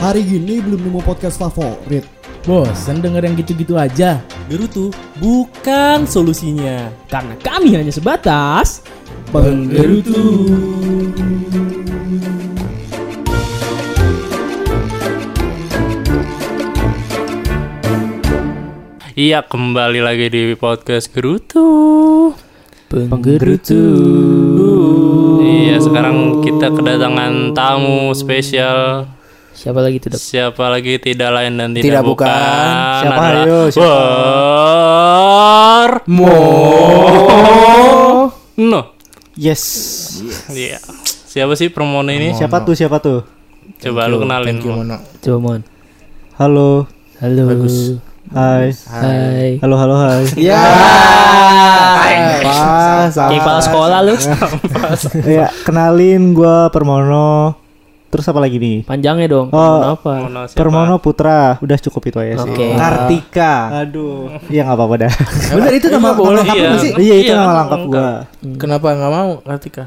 Hari gini belum nemu podcast favorit. Bosan denger yang gitu-gitu aja. Gerutu bukan solusinya. Karena kami hanya sebatas Penggerutu. Iya, kembali lagi di podcast Gerutu. Penggerutu. Iya, sekarang kita kedatangan tamu spesial. Siapa lagi tuh, Dok? Siapa lagi tidak lain dan tidak, Tidak bukan. Siapa, adalah ayo, siapa? Bor Mo. No. Yes. Iya. Siapa sih Permono ini? Siapa tuh? Siapa tuh? Coba lu kenalin. Thank you. Mono. Coba, Mon. Halo. Halo. Bagus. Hai. Hai. Halo, halo, hai. Ya. Pas. Kayak kepala sekolah lu. Ya, kenalin gua Permono. Terus apa lagi nih? Panjangnya dong. Oh. Apa? Permono siapa? Permono Putra. Udah cukup itu aja sih. Oke. Kartika. Aduh. Iya nggak apa-apa dah. Bener itu nama boleh. lengkap Iya. sih? Iya itu Iya, nama lengkap gua. Kenapa nggak mau Kartika?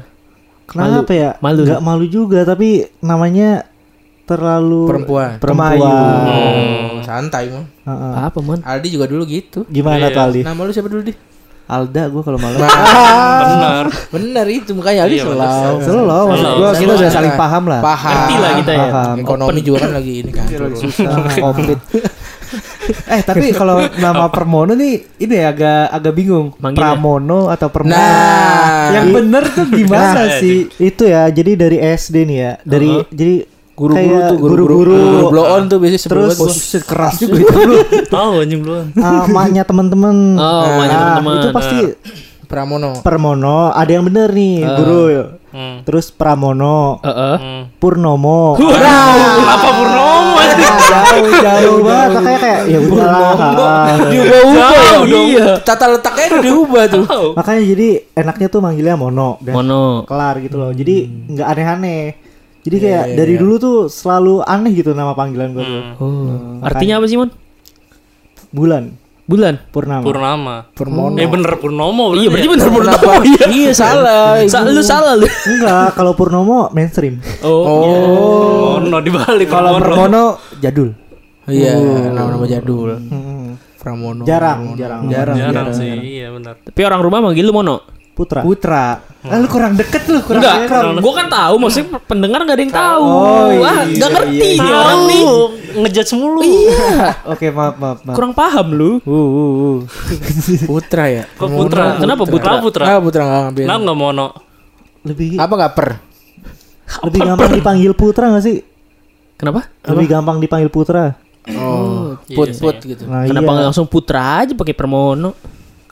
Kenapa ya? Malu. Nggak malu juga tapi namanya terlalu Perempuan. Perempuan. Hmm. Santai mah. Heeh. Apa, Mon? Aldi juga dulu gitu. Gimana Iya. tuh Aldi? Nama lu siapa dulu di? Alda gua kalau malu. Benar. Bener itu makanya Aldi Iya, selalu. Selalu maksud gua kita udah saling paham lah. Paham. Ngerti lah kita ya. Paham. Ekonomi juga kan lagi ini kan. Susah, komplit. eh tapi kalau nama Permono nih ini agak agak bingung. Manggilnya. Pramono atau Permono? Nah, yang bener tuh gimana Nah, sih? Itu ya, jadi dari SD nih ya. Dari jadi guru-guru kayak tuh guru-guru guru-guru. blow on tuh biasanya Terus banget. keras juga itu dulu. Tahu anjing duluan. Ah, Emaknya temen-temen. Oh, Nah, emaknya temen-temen. Itu pasti Pramono. Permono. Ada yang bener nih, guru. Hmm. Terus Pramono, Heeh. Hmm. Purnomo. Apa Purnomo? jauh jauh banget makanya kayak ya udah lah. Diubah-ubah dong. Iya. Tata letaknya udah diubah tuh. makanya jadi enaknya tuh manggilnya mono dan Mono. kelar gitu loh jadi Hmm. nggak aneh-aneh jadi Iya, kayak dari dulu tuh selalu aneh gitu nama panggilan gue tuh Oh. Artinya apa sih, Mon? bulan Bulan. purnama Purnama. Permono. Eh bener Purnomo Iya, berarti bener Kenapa? Iya salah. Sa- lu salah lu. enggak kalau purnomo mainstream Oh. Oh. Purnomo dibalik. kalau Purnomo. jadul Iya, nama-nama jadul. Hmm. Pramono. jarang jarang Jarang. Jarang sih, iya benar. Tapi orang rumah manggil lu Mono. Putra Putra. Ah, lu kurang deket lu, kurang Enggak, gua kan tahu, maksudnya pendengar gak ada yang tahu. Oh, iya, Wah, iya, gak ngerti iya, nih iya. orang nih. ngejudge mulu. oke maaf maaf maaf Kurang paham lu. uh, uh, uh. Putra ya? Kok Putra? Kenapa Putra? Kenapa Putra? Ah, Putra enggak ngambil. Kenapa nggak mono? lebih Apa enggak per? lebih gampang dipanggil putra gak sih Kenapa? lebih gampang dipanggil putra Oh, iya put sih. put gitu. nah, Kenapa iya. nggak langsung Putra aja pakai Permono?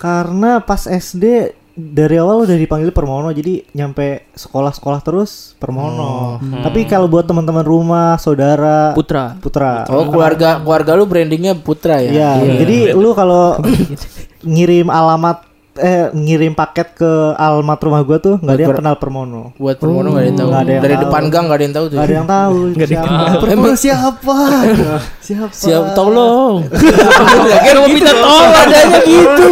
Karena pas SD dari awal udah dipanggil Permono jadi nyampe sekolah-sekolah terus Permono. Tapi kalau buat teman-teman rumah, saudara, Putra. putra. Oh, keluarga keluarga lu brandingnya Putra ya? Iya, jadi lu kalau ngirim alamat eh ngirim paket ke alamat rumah gua tuh nggak ada yang kenal Permono. Buat Permono enggak ada yang tahu. Nggak ada yang Dari tahu. depan gang enggak ada yang tahu tuh. Gak ada yang tahu siapa. Permono siapa? siapa? Siap tolong. Kamu minta tolong adanya gitu.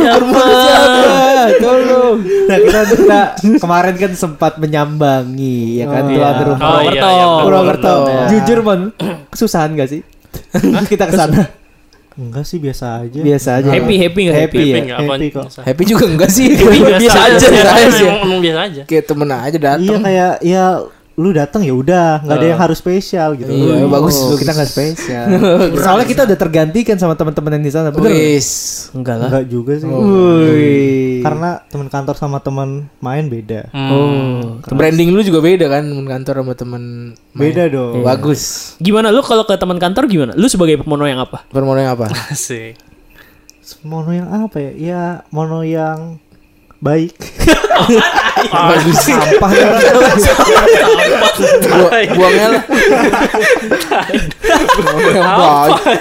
Tolong. Nah kita, kita kemarin kan sempat menyambangi ya kan Oh, tuan iya. rumah Oh iya, iya. Purwokerto. benar. Jujur mon, kesusahan gak sih? kita ke sana Enggak sih biasa aja. biasa aja. Happy, happy nggak happy? Happy ya? Happy Happy kok. Happy juga enggak sih? biasa aja, biasa Biasa aja. aja. Emang, emang biasa aja. Kayak temen aja datang. Iya kayak ya lu datang ya udah nggak ada yang harus spesial gitu. Iya, bagus. Oh, kita nggak spesial. Soalnya kita udah tergantikan sama teman-teman yang di sana. Bener. Enggak lah. Enggak juga sih. Wih. Karena teman kantor sama teman main beda. Oh. Branding lu juga beda kan temen kantor sama temen main. Beda dong. Bagus. Gimana lu kalau ke teman kantor gimana? Lu sebagai Permono yang apa? Permono yang apa? Asik. Mono yang apa ya? Ya mono yang baik. Bagus. Sampah ya. Bu- buangnya lah.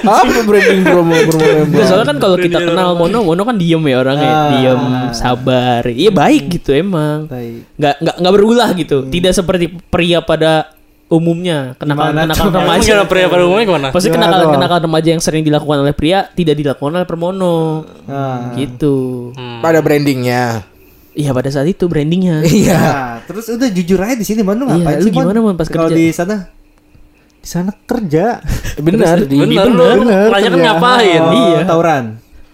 Apa branding promo Permono yang baik? soalnya kan kalau kita kenal Mono, Mono kan diem ya orangnya, Ah. diem, sabar. Iya baik gitu emang. Baik. Nggak nggak nggak berulah gitu. Tidak seperti pria pada umumnya kenakalan kenakalan remaja. gimana pria pada umumnya gimana? Pasti kenakalan kenakalan remaja yang sering dilakukan oleh pria tidak dilakukan oleh Permono. Nah. Gitu. Hmm. Pada brandingnya. Iya pada saat itu brandingnya. Iya. Nah, terus udah jujur aja di sini. Lu Iya, ngapain lu Mon? gimana, Mon, pas Kalau kerja? di sana Di sana kerja. Benar di bener, nanya kan iya. ngapain? Oh, Iya. Tawuran.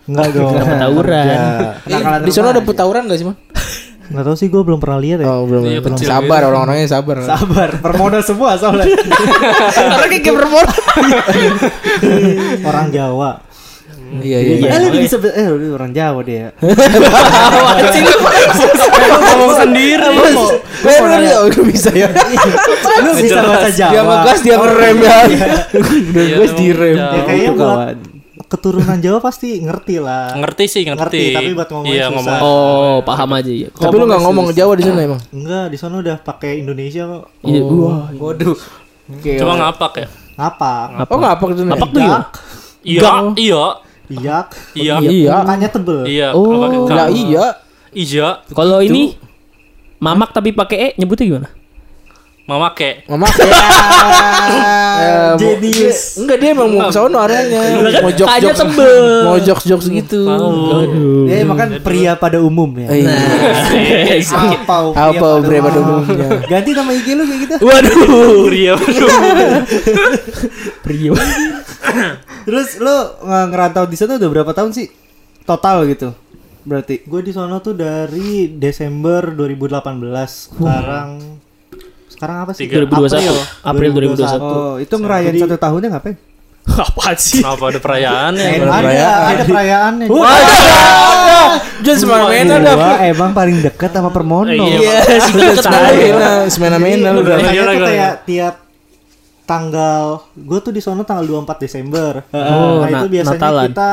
Enggak dong. tawuran. Eh, di sana ada petawuran gak sih, Man? Enggak tahu sih gue belum pernah lihat ya. Oh, belum. Iya, belum. Sabar orang-orangnya sabar. Sabar, permono semua soalnya. Orang kayak gamer mall. Orang Jawa. Iya, iya. Iya. Eh lu bisa eh lu orang Jawa dia. Ngomong sendiri. Benar ya, udah bisa ya. Lu bisa bahasa Jawa. Dia ngegas dia ngerem ya. Udah Iya, gas direm. Ya kayaknya. Keturunan Jawa pasti ngerti lah. Ngerti sih, ngerti. Ngerti, tapi buat ngomongnya Iya, susah. ngomong. Oh, paham aja ya. Tapi lu gak ngomong Jawa di sana emang? Enggak, di sana udah pakai Indonesia kok. Iya, wah. Waduh. Oke. Cuma ngapak ya. Ngapa? Oh ngapa gitu? Apa tuh ya? Iya, iya, Iyak. iya. Iya. Makanya tebel. Iya, Oh. Lah iya. Iya, Kalau ini mamak tapi pakai e nyebutnya gimana? Mama kek. Mama kayak Eh, mau- Jenius. Enggak dia emang mau ke sono arahnya. Mau jok Kayaknya jok tebel. Mau jok jok segitu. Aduh. Ya makan pria pada umum ya. Iya. Apa? Apa bre pada umumnya? Ganti nama IG lu kayak gitu. Waduh. Pria Prio. Terus lu nge- ngerantau di sana udah berapa tahun sih? Total gitu. Berarti. Gue di sono tuh dari Desember 2018. Sekarang sekarang apa sih? Tiga. 2021. April 2021. Oh, itu ngerayain satu tahunnya ngapain? Apa sih? Kenapa ada perayaannya? Ada, ada perayaannya. Jangan semena-mena dah. Gua emang paling dekat sama Permono. Iya, si deket Semena-mena, semena-mena lu udah. Iya, Makanya iya, tuh iya. kayak tiap tanggal gue tuh di sono tanggal 24 Desember. Oh, nah, itu biasanya Natalan. kita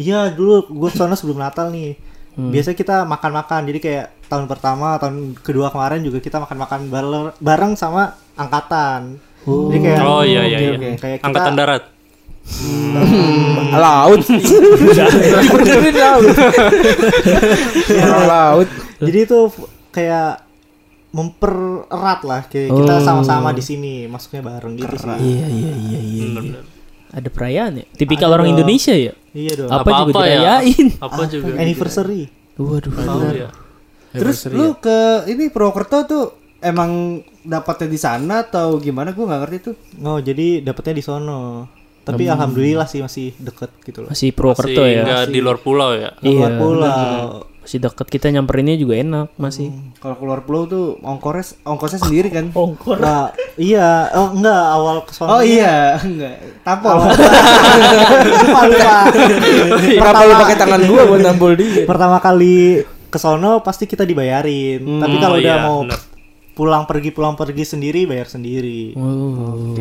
iya dulu gue sono sebelum Natal nih. Hmm. Biasanya kita makan-makan. Jadi kayak tahun pertama, tahun kedua kemarin juga kita makan-makan bareng, bareng sama angkatan. Jadi kayak Oh iya iya iya. oke. Kayak kita Angkatan darat. Laut. Dibenerin laut. Laut. Jadi itu kayak mempererat lah kayak kita sama-sama di sini masuknya bareng gitu sih. Iya iya iya iya. Bener-bener. Ada perayaan ya? Tipikal Ada orang. Indonesia ya? Iya dong. Apa juga Apa-apa ya. dirayain? Apa juga? Anniversary. Waduh. Oh, iya. Terus lu ke ini Purwokerto tuh emang dapatnya di sana atau gimana? Gue nggak ngerti tuh. Oh, jadi dapetnya di sono. Tapi alhamdulillah sih masih deket gitu loh. Masih Purwokerto Masih ya. nggak di luar pulau ya. Keluar Iya. pulau. Masih deket kita nyamperinnya juga enak masih. Kalau keluar pulau tuh ongkores ongkosnya sendiri kan? Ongkor. Nah, iya, oh enggak awal ke sono. Oh iya, enggak. Tampol. lupa lupa. Kenapa lu pakai tangan gua buat nampol dia? Pertama kali ke sono pasti kita dibayarin. Tapi kalau Oh, udah iya, mau bener. pulang pergi pulang pergi sendiri bayar sendiri. Oh.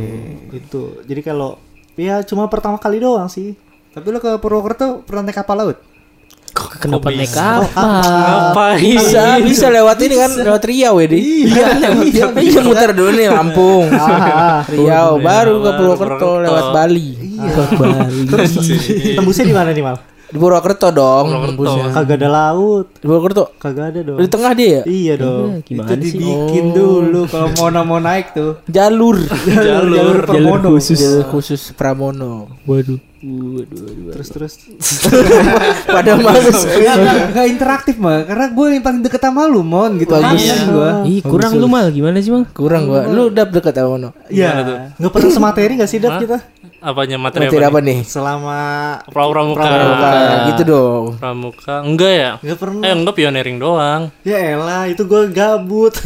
Itu. Jadi kalau ya cuma pertama kali doang sih. Tapi lu ke Purwokerto pernah naik kapal laut? Kenapa Kok naik bisa? kapal? Apa Bisa, bisa lewat ini kan lewat Riau ya, Di. Iya, iya, iya, muter dulu nih Lampung. Riau, baru ke Purwokerto lewat Bali. Tembusnya di mana nih, Mal? Di Purwokerto dong, Purwokerto. Kagak ada laut. Di Purwokerto. Kagak ada dong. Di tengah dia ya? Iya dong. Eh, Gimana itu sih? dibikin dulu kalau mau mau naik tuh. Jalur. Jalur, jalur Permono. khusus. Jalur khusus Pramono. Waduh. Terus terus. Pada males. Enggak interaktif mah karena gue yang paling deket sama lu mon gitu. Bagus. Kangen gua. Ih, kurang lu mal gimana sih, Mal? Kurang gua. Lu udah deket sama Mono. Iya. Nggak pernah semateri nggak sih Dap kita? Apanya materi Materi apa? apa nih? Selama Pramuka. Pramuka. Gitu dong. Pramuka. Enggak ya? nggak pernah. Eh, enggak pioneering doang. Ya elah, itu gue gabut.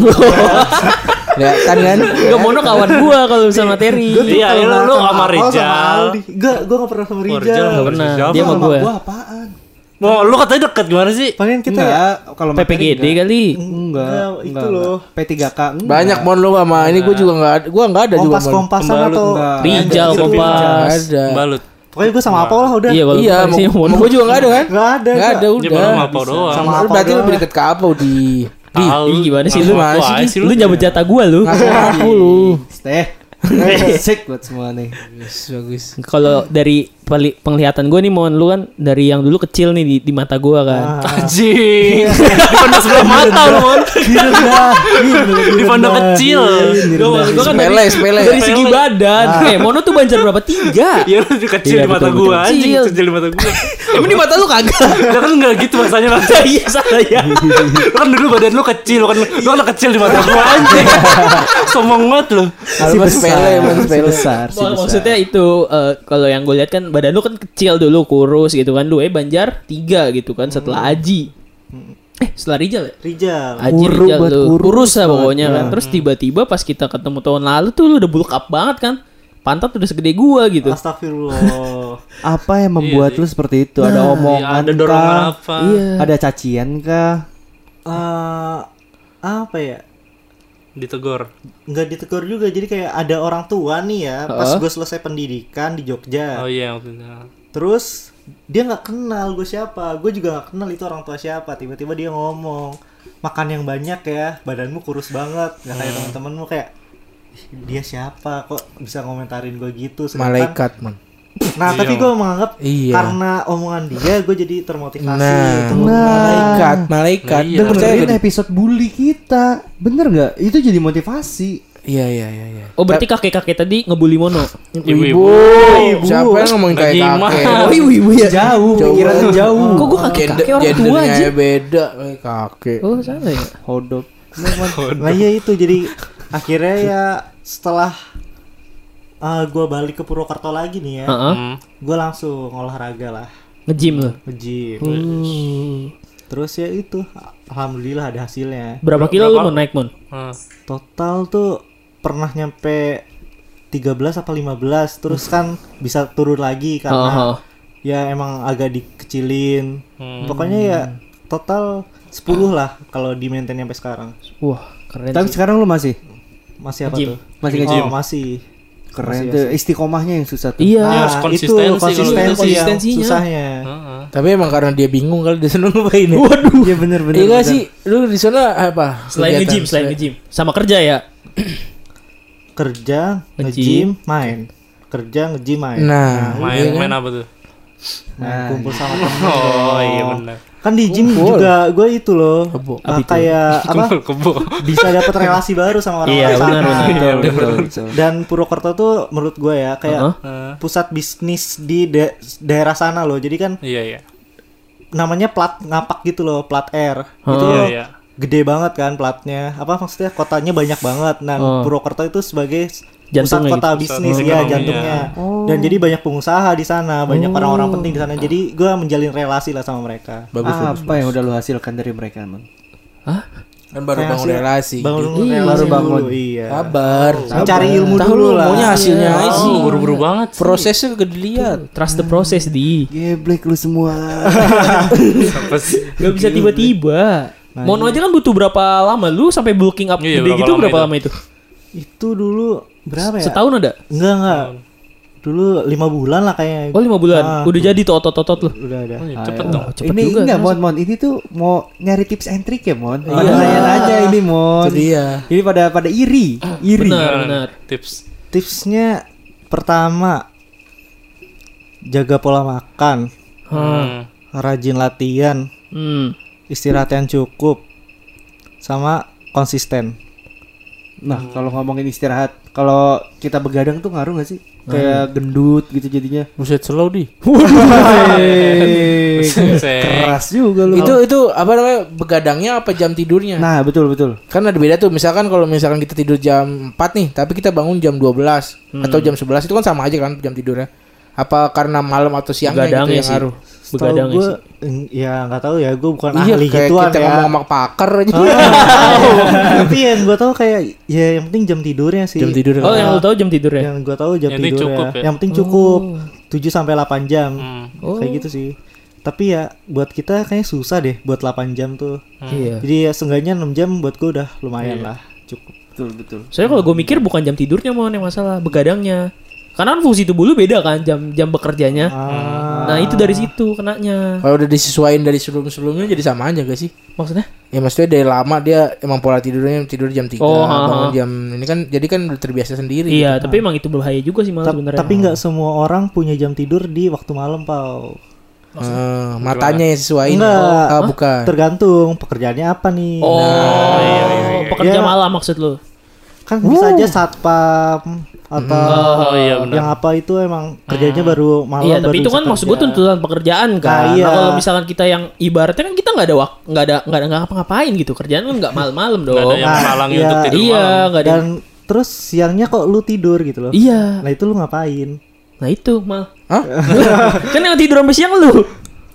Ya kan kan? Enggak mono kawan gua kalau bisa materi. Iya, lu lu sama Rijal. Enggak, gue gak pernah sama Rijal. Nggak pernah. Dia sama Sama gua. gua apaan? Mau lu katanya deket gimana sih? Palingan kita ya kalau PPGD enggak. kali. Enggak, Enggak, itu enggak, loh. enggak. P3K enggak. Banyak mon lu sama ini gua juga enggak gua enggak ada juga mon. kompas-kompasan Pembalut atau. Rijal, Ada. Kompas. Ada. Balut. Pokoknya gue sama apa lah udah. Iya, Iya, mau, sih mau gua juga enggak ada kan? Enggak ada. Enggak ada udah. baru sama apa doang. Sama apa berarti lebih deket ke apa di di gimana sih lu? Lu nyabut jatah gua lu. aku lu. Stay. Sik buat semua nih. Bagus bagus. Kalau dari peli- penglihatan gue nih mon lu kan dari yang dulu kecil nih di, di mata gue kan. Anjing. Dipandang sebelah mata lu, Mon. Dipandang kecil. Gue kan Sepele, dari, sepele. dari segi badan. Eh Mono tuh banjar berapa tiga? Iya lu kecil Iya, di mata betul. anjing, Kecil. kecil di mata gua. Emang di mata lu kagak. Ya kan enggak gitu bahasanya Bang. Iya salah ya. Lu kan dulu badan lu kecil, lu kan lu kan kecil di mata gua anjing. Sombong banget lu. Emang sepele, emang sepele. besar sih Mak- besar. maksudnya itu eh, kalau yang gue lihat kan badan lu kan kecil dulu kurus gitu kan. Lu eh Banjar tiga gitu kan setelah Aji. Eh setelah Rijal ya? Rijal. Aji Kuru Rijal buat tuh kurus kurus lah pokoknya kan. Terus tiba-tiba pas kita ketemu tahun lalu tuh lu udah bulk up banget kan. Pantat udah segede gua gitu. Astagfirullah. apa yang membuat lu seperti itu? Ada Iya, omongan ada dorongan kah? apa? iya. Ada cacian kah? Eh, apa ya? Ditegor. Nggak ditegur juga. Jadi kayak ada orang tua nih ya. Pas Heeh. gue selesai pendidikan di Jogja. Oh iya maksudnya. Terus dia nggak kenal gue siapa. Gue juga nggak kenal itu orang tua siapa. Tiba-tiba dia ngomong makan yang banyak ya. Badanmu kurus banget. Nggak kayak teman-temanmu kayak "Ih, dia siapa kok bisa ngomentarin gue gitu sedangkan- Malaikat, man. Nah tapi gue menganggap Iya. karena omongan dia gue jadi termotivasi Nah, untuk malaikat, malaikat. Iya. Lu percaya dengerin gak? episode bully kita bener nggak itu jadi motivasi Iya, iya, iya, iya. oh berarti kakek-kakek tadi ngebully Mono Ibu-ibu. Siapa yang ngomongin kayak Bagaimana? kakek? oh ibu-ibu ya jauh Jauh. pikiran tuh jauh kok gue kakek-kakek orang tua aja beda kakek. oh salah ya hodok Nah iya itu jadi akhirnya ya setelah gue balik ke Purwokerto lagi nih ya, Heeh. Hmm. gue langsung olahraga lah, nge-gym lu nge-gym. Hmm. Terus ya itu, alhamdulillah ada hasilnya. berapa kilo lu mau naik Mon Ah. Total tuh pernah nyampe 13 apa 15 terus kan bisa turun lagi Oh, karena oh. ya emang agak dikecilin. Hmm. Pokoknya ya total 10 lah kalau di maintain sampai sekarang. wah keren tapi sih. sekarang lu masih Masih apa Nge-gym. tuh? Masih Oh, nge-gym? masih. Keren Masih, tuh istiqomahnya yang susah tuh iya Ya, Nah, konsistensi itu konsistensi, Konsistensinya. susahnya. Heeh. Tapi emang karena dia bingung kali dia seneng ngapain ya. waduh iya bener bener Iya sih? Lu di sana apa? selain nge-gym selain nge-gym sama kerja ya Kerja, Nge-gym. main. Kerja, nge-gym, main. Nah, Main iya kan? main apa tuh? Main kumpul sama temen. Oh iya benar. Kan di gym juga gue itu loh. Kebo. uh, kayak apa? Kumpul kebo. Bisa dapat relasi baru sama orang-orang Iya, sana. benar, benar. betul betul betul Dan Purwokerto tuh menurut gue ya kayak Heeh. pusat bisnis di da- daerah sana loh. Jadi kan Iya iya. namanya plat ngapak gitu loh, plat R. Itu Iya iya. gede banget kan platnya. Apa maksudnya kotanya banyak banget. Nah, Oh. Purwokerto itu sebagai Jantungnya pusat kota gitu. bisnis Pusat ya ekonominya. jantungnya. Dan jadi banyak pengusaha di sana, banyak orang-orang penting di sana. Jadi gua menjalin relasi lah sama mereka. Bagus bagus. apa yang udah lu hasilkan dari mereka man Kan baru Relasi- bangun relasi. Bangun Iya, relasi baru bangun. dulu, iya. Sabar. Mencari ilmu Tahu dulu lu lah. maunya hasilnya aja sih. Oh, buru-buru banget. sih. Prosesnya gak dilihat. trust the process di geblek lu semua? Gak bisa tiba-tiba. Mono aja kan butuh berapa lama? Lu sampai bulking up Iya, gede berapa gitu berapa itu? lama itu? Itu dulu berapa ya? Setahun ada? Enggak enggak. Dulu lima bulan lah kayaknya. Oh lima bulan. Ah. Udah jadi tuh otot-otot lu. Udah ada. Oh, iya, cepet dong. cepet ini juga, enggak mon mon ini tuh mau nyari tips and trick ya mon pada nanya-nanya ini mon Itu dia. ini pada pada iri iri Benar, benar. Tips. Tipsnya pertama jaga pola makan, Hmm. rajin latihan, Hmm. istirahat yang cukup, sama konsisten. Nah kalau ngomongin istirahat kalau kita begadang tuh ngaruh gak sih kayak gendut gitu jadinya Buset slow di. Keras juga lu Itu itu apa namanya? Begadangnya apa jam tidurnya? nah betul betul Kan ada beda tuh. Misalkan kalau misalkan kita tidur jam 4 nih, tapi kita bangun jam 12 atau jam 11 itu kan sama aja kan jam tidurnya. Apa karena malam atau siangnya gitu Begadangnya yang sih. ngaruh? Begadang gue, sih. ya nggak tahu ya, gue bukan Iya, ahli kayak gituan kita ya. ngomong sama pakar aja. Tapi yang gue tahu kayak ya yang penting jam tidurnya sih. Jam tidur. Oh, yang lu tahu jam tidur ya? Yang gue tahu jam Yang tidurnya. cukup ya? Yang penting cukup 7 sampai 8 jam. Hmm. Kayak gitu sih. Tapi ya buat kita kayaknya susah deh buat 8 jam tuh. Iya. Jadi ya seenggaknya 6 jam buat gue udah lumayan lah. Cukup. betul betul Soalnya kalau gue mikir bukan jam tidurnya mau yang masalah, begadangnya. Karena kan fungsi tubuh lu beda kan jam jam bekerjanya. Ah. Nah, itu dari situ kenanya. Kalau udah disesuaikan dari sebelum-sebelumnya jadi sama aja gak sih? Maksudnya? Ya maksudnya dari lama dia emang pola tidurnya tidur jam 3 Oh, bangun jam ini kan jadi kan udah terbiasa sendiri. Iya, tapi emang itu berbahaya juga sih malah Ta- sebenarnya. tapi nggak semua orang punya jam tidur di waktu malam pau Eh, matanya yang sesuaiin. Enggak. Ah, bukan. tergantung pekerjaannya apa nih Oh, iya, iya, iya. pekerja Iya. malam maksud lu. Kan bisa aja satpam atau Oh, iya, benar. yang apa itu emang kerjanya baru malam Iya, tapi baru itu kan maksud gue tuntutan pekerjaan kan. Nah, iya. Nah, kalau misalkan kita yang ibaratnya kan kita nggak ada wak, nggak ada nggak ada nggak ngapa-ngapain gitu kerjaan kan nggak malam-malam Nggak ada dong. yang menghalangi iya, untuk tidur Iya, malam. nggak ada. dan terus siangnya kok lu tidur gitu loh Iya. nah itu lu ngapain Nah itu mal. Hah? kan yang tidur sampai siang lu.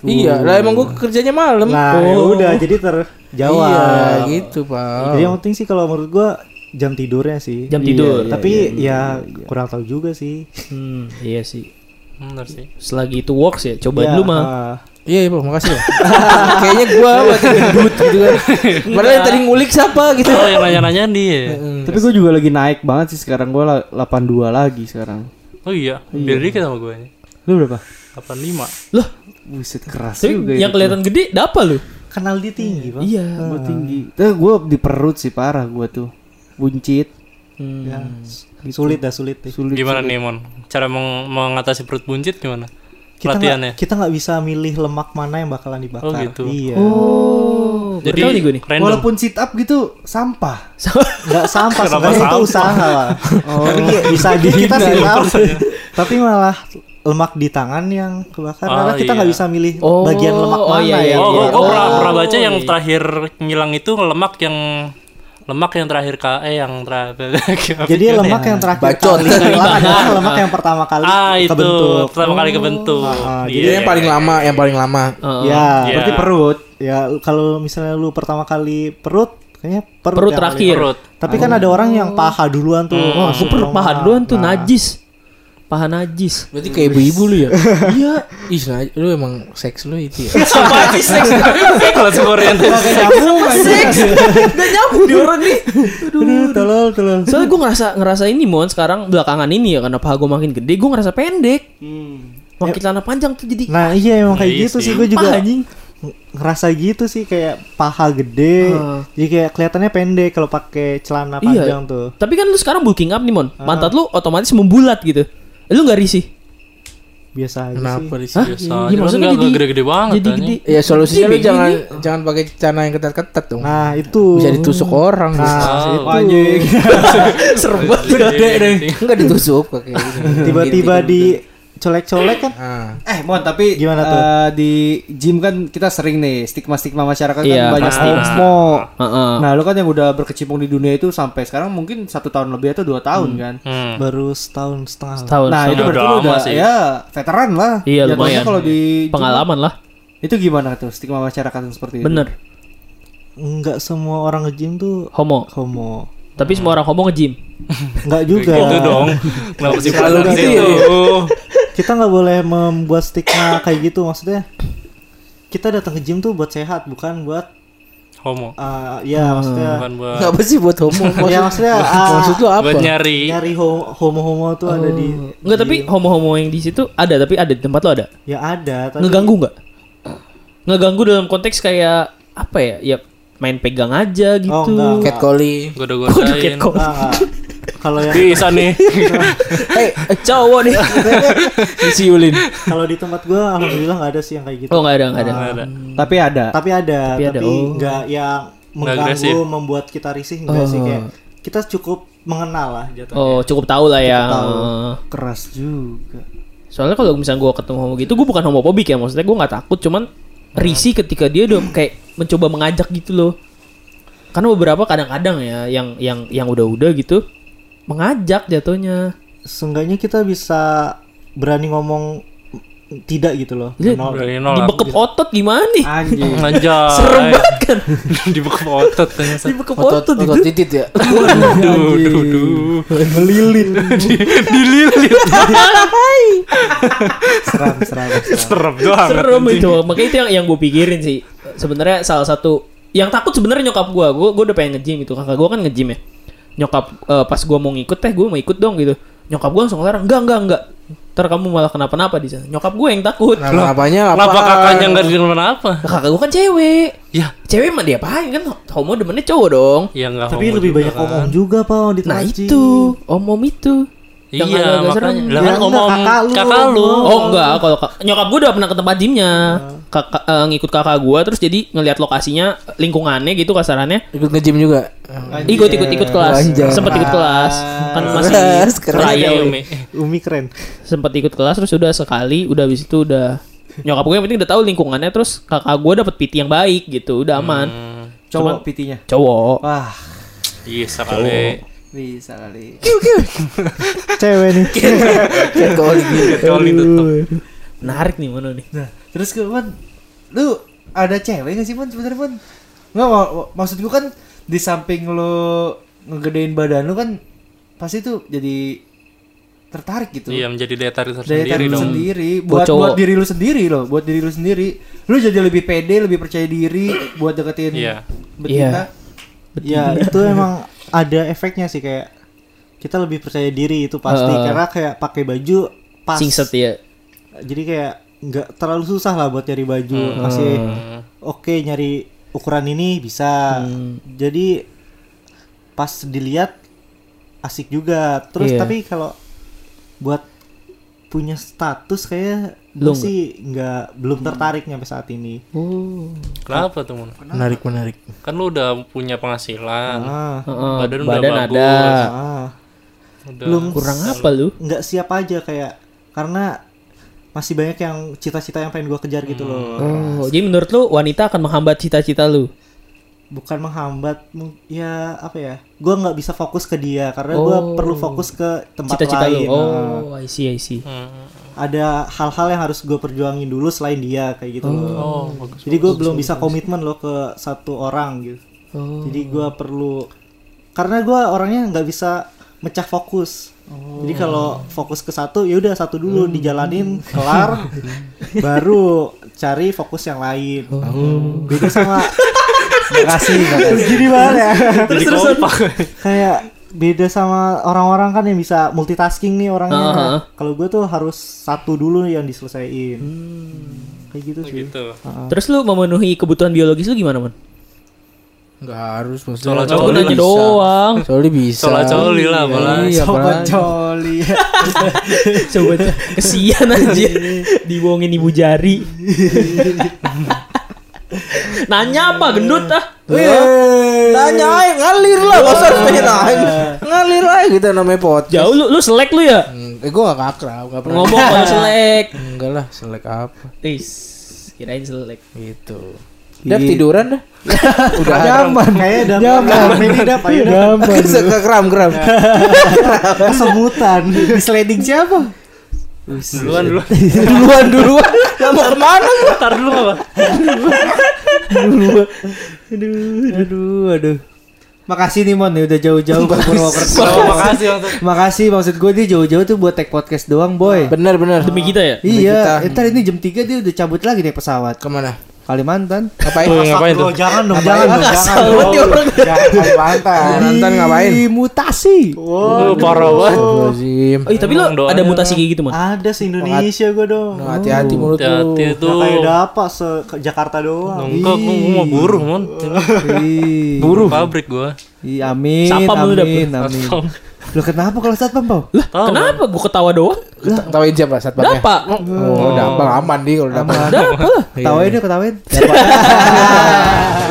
Iya, lah emang gua kerjanya malam. nah ya udah jadi terjawab Iya, gitu, Pak. jadi yang penting sih kalau menurut gua jam tidurnya sih Jam tidur. tapi ya kurang tahu juga sih Hmm, iya sih. Bener sih. Selagi itu works ya, coba Ya, dulu mal. ah. Iya, Bang, makasih, Bang. Kayaknya gua mati gendut gitu kan. Padahal yang tadi ngulik siapa gitu. Oh yang nanya-nanya dia. Tapi gue juga lagi naik banget sih sekarang gue 82 lagi sekarang. Oh iya, beda dikit sama gue. Lu berapa? 85. Loh, Buset keras tapi juga yang itu. kelihatan gede dapa lu? kenal dia tinggi bang Iya. Gua tinggi. Tuh gue di perut sih parah gue tuh. Buncit. Hmm. Ya, sulit dah sulit deh. Sulit. Gimana sulit. nih Mon? Cara meng- mengatasi perut buncit gimana? kita Pelatihannya. nggak kita nggak bisa milih lemak mana yang bakalan dibakar Oh, gitu. iya Oh, Jadi jadi nih gue nih. random. Walaupun sit up gitu sampah. nggak sampah sebenarnya itu usaha lah tapi bisa aja kita sih tahu tapi malah lemak di tangan yang kebakar Oh, karena kita nggak iya. bisa milih Oh, bagian lemak oh, mana iya, iya, ya Oh, gue Oh, pernah, pernah baca yang iya. terakhir ngilang itu lemak yang lemak yang terakhir ka eh yang terakhir jadi lemak yang terakhir Bacot. kali adalah lemak yang pertama kali ah itu kebentuk pertama kali kebentuk Ah, Jadi Iya, yang paling iya, lama, yang paling lama. Heeh. ya Iya. Berarti perut. ya kalau misalnya lu pertama kali perut kayaknya perut, Perut terakhir. perut Tapi kan ada orang yang paha duluan tuh. Masuk gue perut paha duluan tuh Nah, najis. Paha najis. Berarti kayak ibu-ibu lu ya? Iya. Ih, lu emang seks lu itu ya. Sama sih seks. langsung orientasi Gak nyambung di orang nih. Aduh, tolol, tolol. Soalnya gue ngerasa ngerasa ini mon sekarang belakangan ini ya karena paha gue makin gede gue ngerasa pendek. Makin celana panjang tuh jadi Nah iya emang kayak Iya gitu sih. gue juga anjing. ng- ngerasa gitu sih kayak paha gede. Heeh. Jadi kayak kelihatannya pendek kalau pakai celana Iya. panjang tuh. Tapi kan lu sekarang bulking up nih mon. Pantat lu otomatis membulat gitu. Lu nggak risih? Biasa aja Kenapa sih. Hah? biasa Iya, aja kan maksudnya jadi- gede-gede banget Jadi anjing. gede. Ya solusinya lu jangan begini. jangan pakai celana yang ketat-ketat dong. Nah itu. Bisa ditusuk orang. Nah Oh. itu. Serem banget. Gede deh Enggak ditusuk pakai. Tiba-tiba Gitu, di colek-colek kan. Ah. Eh, Mon, tapi Gimana tuh? eh, di gym kan kita sering nih stigma-stigma masyarakat Iya, kan banyak pasti, pasti. homo. Heeh. Nah, lu kan yang udah berkecimpung di dunia itu sampai sekarang mungkin satu tahun lebih atau dua tahun kan. Hmm. Baru setahun setengah. Setahun. Nah, setahun. itu berarti Udah udah sih. ya veteran lah. Iya, Jatuhnya lumayan. kalau di gym pengalaman lah. itu gimana tuh stigma masyarakat yang seperti itu? Bener. Enggak semua orang nge-gym tuh Homo. homo. Tapi semua orang homo nge-gym. Enggak juga. Gitu dong. Kenapa sih Selalu pada gitu? Kita nggak boleh membuat stigma kayak gitu maksudnya kita datang ke gym tuh buat sehat bukan buat Homo. uh, ya maksudnya Bukan buat Enggak apa sih buat homo? ya maksudnya ah, Maksud lu apa? buat nyari nyari ho- homo-homo tuh ada di Enggak, tapi homo-homo yang di situ ada, tapi ada di tempat lo ada. ya ada tapi Ngeganggu nggak? Ngeganggu dalam konteks kayak apa ya? Ya main pegang aja gitu. Oh, enggak. Catcalling. goda-godain. Catcall. Ah, ah. Kalau yang Bisa nih. Eh, eh, cowok nih. Disiulin. kalau di tempat gua alhamdulillah nggak ada sih yang kayak gitu Oh, enggak ada, enggak ada. Nggak ada. Tapi ada. tapi ada Tapi tapi, ada, oh. nggak yang mengganggu membuat kita risih enggak sih Oh. kayak kita cukup mengenal lah jatuhnya Oh, cukup tahu lah ya. Cukup tahu. Eh, keras juga. Soalnya kalau misalnya gue ketemu homo gitu, gue bukan homofobik ya. Maksudnya gue nggak takut, cuman risih ketika dia udah kayak mencoba mengajak gitu loh. Karena beberapa kadang-kadang ya, yang yang yang udah-udah gitu mengajak jatuhnya. seenggaknya kita bisa berani ngomong tidak gitu loh Iya, Menolak. Berani nolak. Dibekep otot gimana nih? Anjing. Anjay. Serem banget kan? Dibekep otot ternyata. Dibekep Otot, otot otot titit ya. Duh, duh, duh. melilit Dililit. seram seram seram Serem doang. Serem itu. Makanya itu yang yang gue pikirin sih. Sebenarnya salah satu yang takut sebenarnya nyokap gue. Gue gue udah pengen nge-gym itu. Kakak gue kan nge-gym ya. Nyokap eh, pas gue mau ngikut teh, gue mau ikut dong gitu. Nyokap gue langsung ngelarang, enggak enggak enggak. Ntar kamu malah kenapa-napa di sana. Nyokap gue yang takut. Nah, apanya apa? Kenapa kakaknya nggak di apa? Kakak gue kan cewek. Ya, Cewek mah dia apain kan homo demennya cowok dong. ya nggak Tapi homo lebih juga banyak kan. omong juga pak di Nah itu, om-om itu. Iya, makanya. Lah kan Ya, enggak, om-om kakak lu, kakak lu. Oh enggak, kalau kak- nyokap gue udah pernah ke tempat gymnya, kakak eh, ngikut kakak gue, terus jadi ngelihat lokasinya, lingkungannya gitu kasarannya. Ikut nge-gym juga. Ikut ikut ikut kelas, Anjay. sempet ikut kelas, kan masih raya, Iya, Umi. Umi keren. sempet ikut kelas terus udah sekali, udah habis itu udah nyokap gue yang penting udah tahu lingkungannya, terus kakak gue dapet PT yang baik gitu, udah aman. Hmm, Cowok pitinya. Cowok. Wah, Iya sekali. Bisa kali. Cewek nih. Catcalling gitu. Tutup. Menarik nih mana nih? Nah, terus ke Mon, lu ada cewek gak sih Mon sebenarnya Mon? Nggak, mak- mak- maksud gua kan di samping lu ngegedein badan lu kan pasti tuh jadi tertarik gitu. Iya menjadi daya tarik Daya tersendiri tarik lu dong. sendiri Buat buat cowok. buat diri lu sendiri loh, buat diri lu sendiri. Lu jadi lebih pede, lebih percaya diri buat deketin Iya. betina. ya itu emang ada efeknya sih kayak kita lebih percaya diri itu pasti Heeh. karena kayak pakai baju pas. Singset ya. Jadi kayak nggak terlalu susah lah buat nyari baju. Masih Hmm. oke nyari ukuran ini bisa. Hmm. Jadi pas dilihat asik juga. Terus Iya. tapi kalau buat punya status kayak gue sih nggak belum tertarik nyampe saat ini. Oh. Kenapa tuh Mon? Menarik, menarik. Kan lu udah punya penghasilan. Ah, Heeh, Badan udah badan bagus. ada. ah. Udah. Belum Kurang apa lu? nggak siap aja kayak karena masih banyak yang cita-cita yang pengen gue kejar gitu loh. Oh, jadi menurut lu wanita akan menghambat cita-cita lu? Bukan menghambat, ya apa ya? Gue nggak bisa fokus ke dia karena gue Oh. perlu fokus ke tempat Cita-cita lu. lain. Ah. Oh, I see, I see. Hmm. Ada hal-hal yang harus gue perjuangin dulu selain dia kayak gitu loh. Oh, bagus. Jadi gue belum bisa komitmen loh ke satu orang gitu. Oh. Jadi gue perlu karena gue orangnya nggak bisa mecah fokus. Jadi kalau fokus ke satu ya udah satu dulu dijalanin kelar, baru cari fokus yang lain. Beda sama Makasih, makasih. gini banget ya. Jadi kompak. Kayak beda sama orang-orang kan yang bisa multitasking nih orangnya. Heeh. Kalau gue tuh harus satu dulu yang diselesaiin. Kayak gitu sih. gitu. Terus lu memenuhi kebutuhan biologis lu gimana, Man? Enggak harus maksudnya. Aku Coli bisa. doang. Coli bisa. Soalnya coli lah, apalagi. Iya, Sobat apalagi. coli. Coba kesian aja dibohongin ibu jari. Nanya apa gendut ah? Nanya aja ngalir lah, masa harus pengen nanya. Ngalir aja gitu namanya podcast. Jauh lu lu selek lu ya? Hmm, Eh gua gak kakrab, gak pernah. Ngomong kalau selek. Enggak lah, selek apa Is, kirain selek. gitu. Udah tiduran dah. Udah Nyaman. Kayak udah Nyaman. ini dah, ayo. Ke kram kram. Kesemutan. Di sliding siapa? Duluan duluan. duluan duluan. Mau ke mana? Ntar dulu apa? Aduh, aduh. Makasih nih Mon, nih udah jauh-jauh ke Purwokerto. Makasih maksud. Makasih maksud gue dia jauh-jauh tuh buat take podcast doang, boy. Bener bener. Demi kita ya? Iya, ntar ini jam 3 dia udah cabut lagi naik pesawat. Ke mana? Kalimantan. Ngapain? Tuh, ngapain tuh? Jangan dong, jangan dong, jangan. orang. Jangan Kalimantan. Kalimantan ngapain? Mutasi. Oh, parah banget. Oh, iya, tapi doanya ada mutasi kayak gitu, Man? Ada se Indonesia gue dong. Hati-hati mulut lu. Hati-hati tuh. kayak dapat se Jakarta doang. Enggak, gua gua mau buruh, Mon. Ih, Buruh pabrik gua. Ih, amin. Sapam lu amin, dapet. amin. Lu kenapa kalau satpam, Pau? Lah, kenapa gua ketawa doang? Tawain siapa satpamnya? Dapa. Oh, dapat aman di kalau. Dapa lah. Ketawain dia, ketawain.